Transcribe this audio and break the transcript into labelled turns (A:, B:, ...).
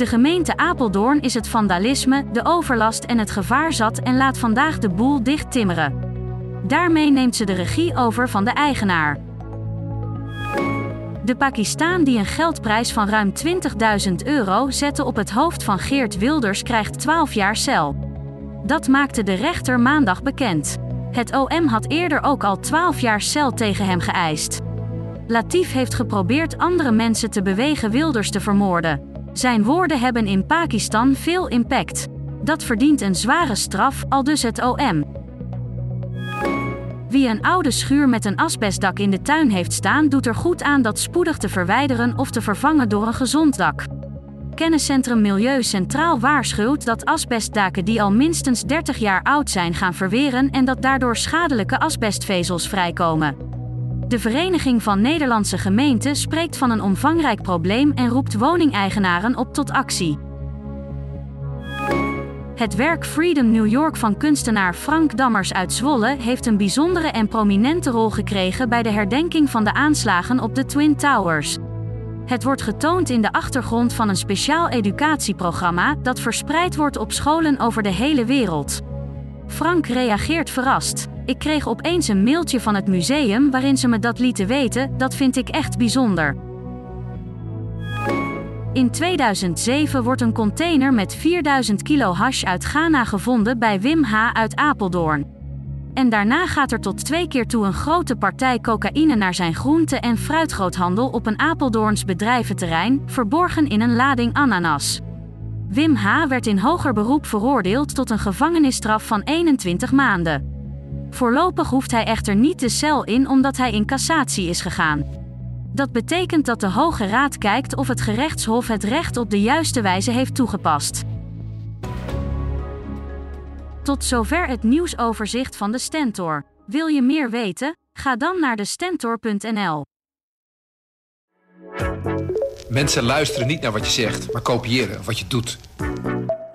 A: De gemeente Apeldoorn is het vandalisme, de overlast en het gevaar zat en laat vandaag de boel dicht timmeren. Daarmee neemt ze de regie over van de eigenaar. De Pakistaan die een geldprijs van ruim 20.000 euro zette op het hoofd van Geert Wilders krijgt 12 jaar cel. Dat maakte de rechter maandag bekend. Het OM had eerder ook al 12 jaar cel tegen hem geëist. Latif heeft geprobeerd andere mensen te bewegen Wilders te vermoorden. Zijn woorden hebben in Pakistan veel impact. Dat verdient een zware straf, al dus het OM. Wie een oude schuur met een asbestdak in de tuin heeft staan, doet er goed aan dat spoedig te verwijderen of te vervangen door een gezond dak. Kenniscentrum Milieu Centraal waarschuwt dat asbestdaken die al minstens 30 jaar oud zijn gaan verweren en dat daardoor schadelijke asbestvezels vrijkomen. De Vereniging van Nederlandse Gemeenten spreekt van een omvangrijk probleem en roept woningeigenaren op tot actie. Het werk Freedom New York van kunstenaar Frank Dammers uit Zwolle heeft een bijzondere en prominente rol gekregen bij de herdenking van de aanslagen op de Twin Towers. Het wordt getoond in de achtergrond van een speciaal educatieprogramma dat verspreid wordt op scholen over de hele wereld. Frank reageert verrast. Ik kreeg opeens een mailtje van het museum waarin ze me dat lieten weten, dat vind ik echt bijzonder. In 2007 wordt een container met 4000 kilo hash uit Ghana gevonden bij Wim H. uit Apeldoorn. En daarna gaat er tot twee keer toe een grote partij cocaïne naar zijn groente- en fruitgroothandel op een Apeldoorns bedrijventerrein, verborgen in een lading ananas. Wim H. werd in hoger beroep veroordeeld tot een gevangenisstraf van 21 maanden. Voorlopig hoeft hij echter niet de cel in omdat hij in cassatie is gegaan. Dat betekent dat de Hoge Raad kijkt of het gerechtshof het recht op de juiste wijze heeft toegepast. Tot zover het nieuwsoverzicht van de Stentor. Wil je meer weten? Ga dan naar de Stentor.nl.
B: Mensen luisteren niet naar wat je zegt, maar kopiëren wat je doet.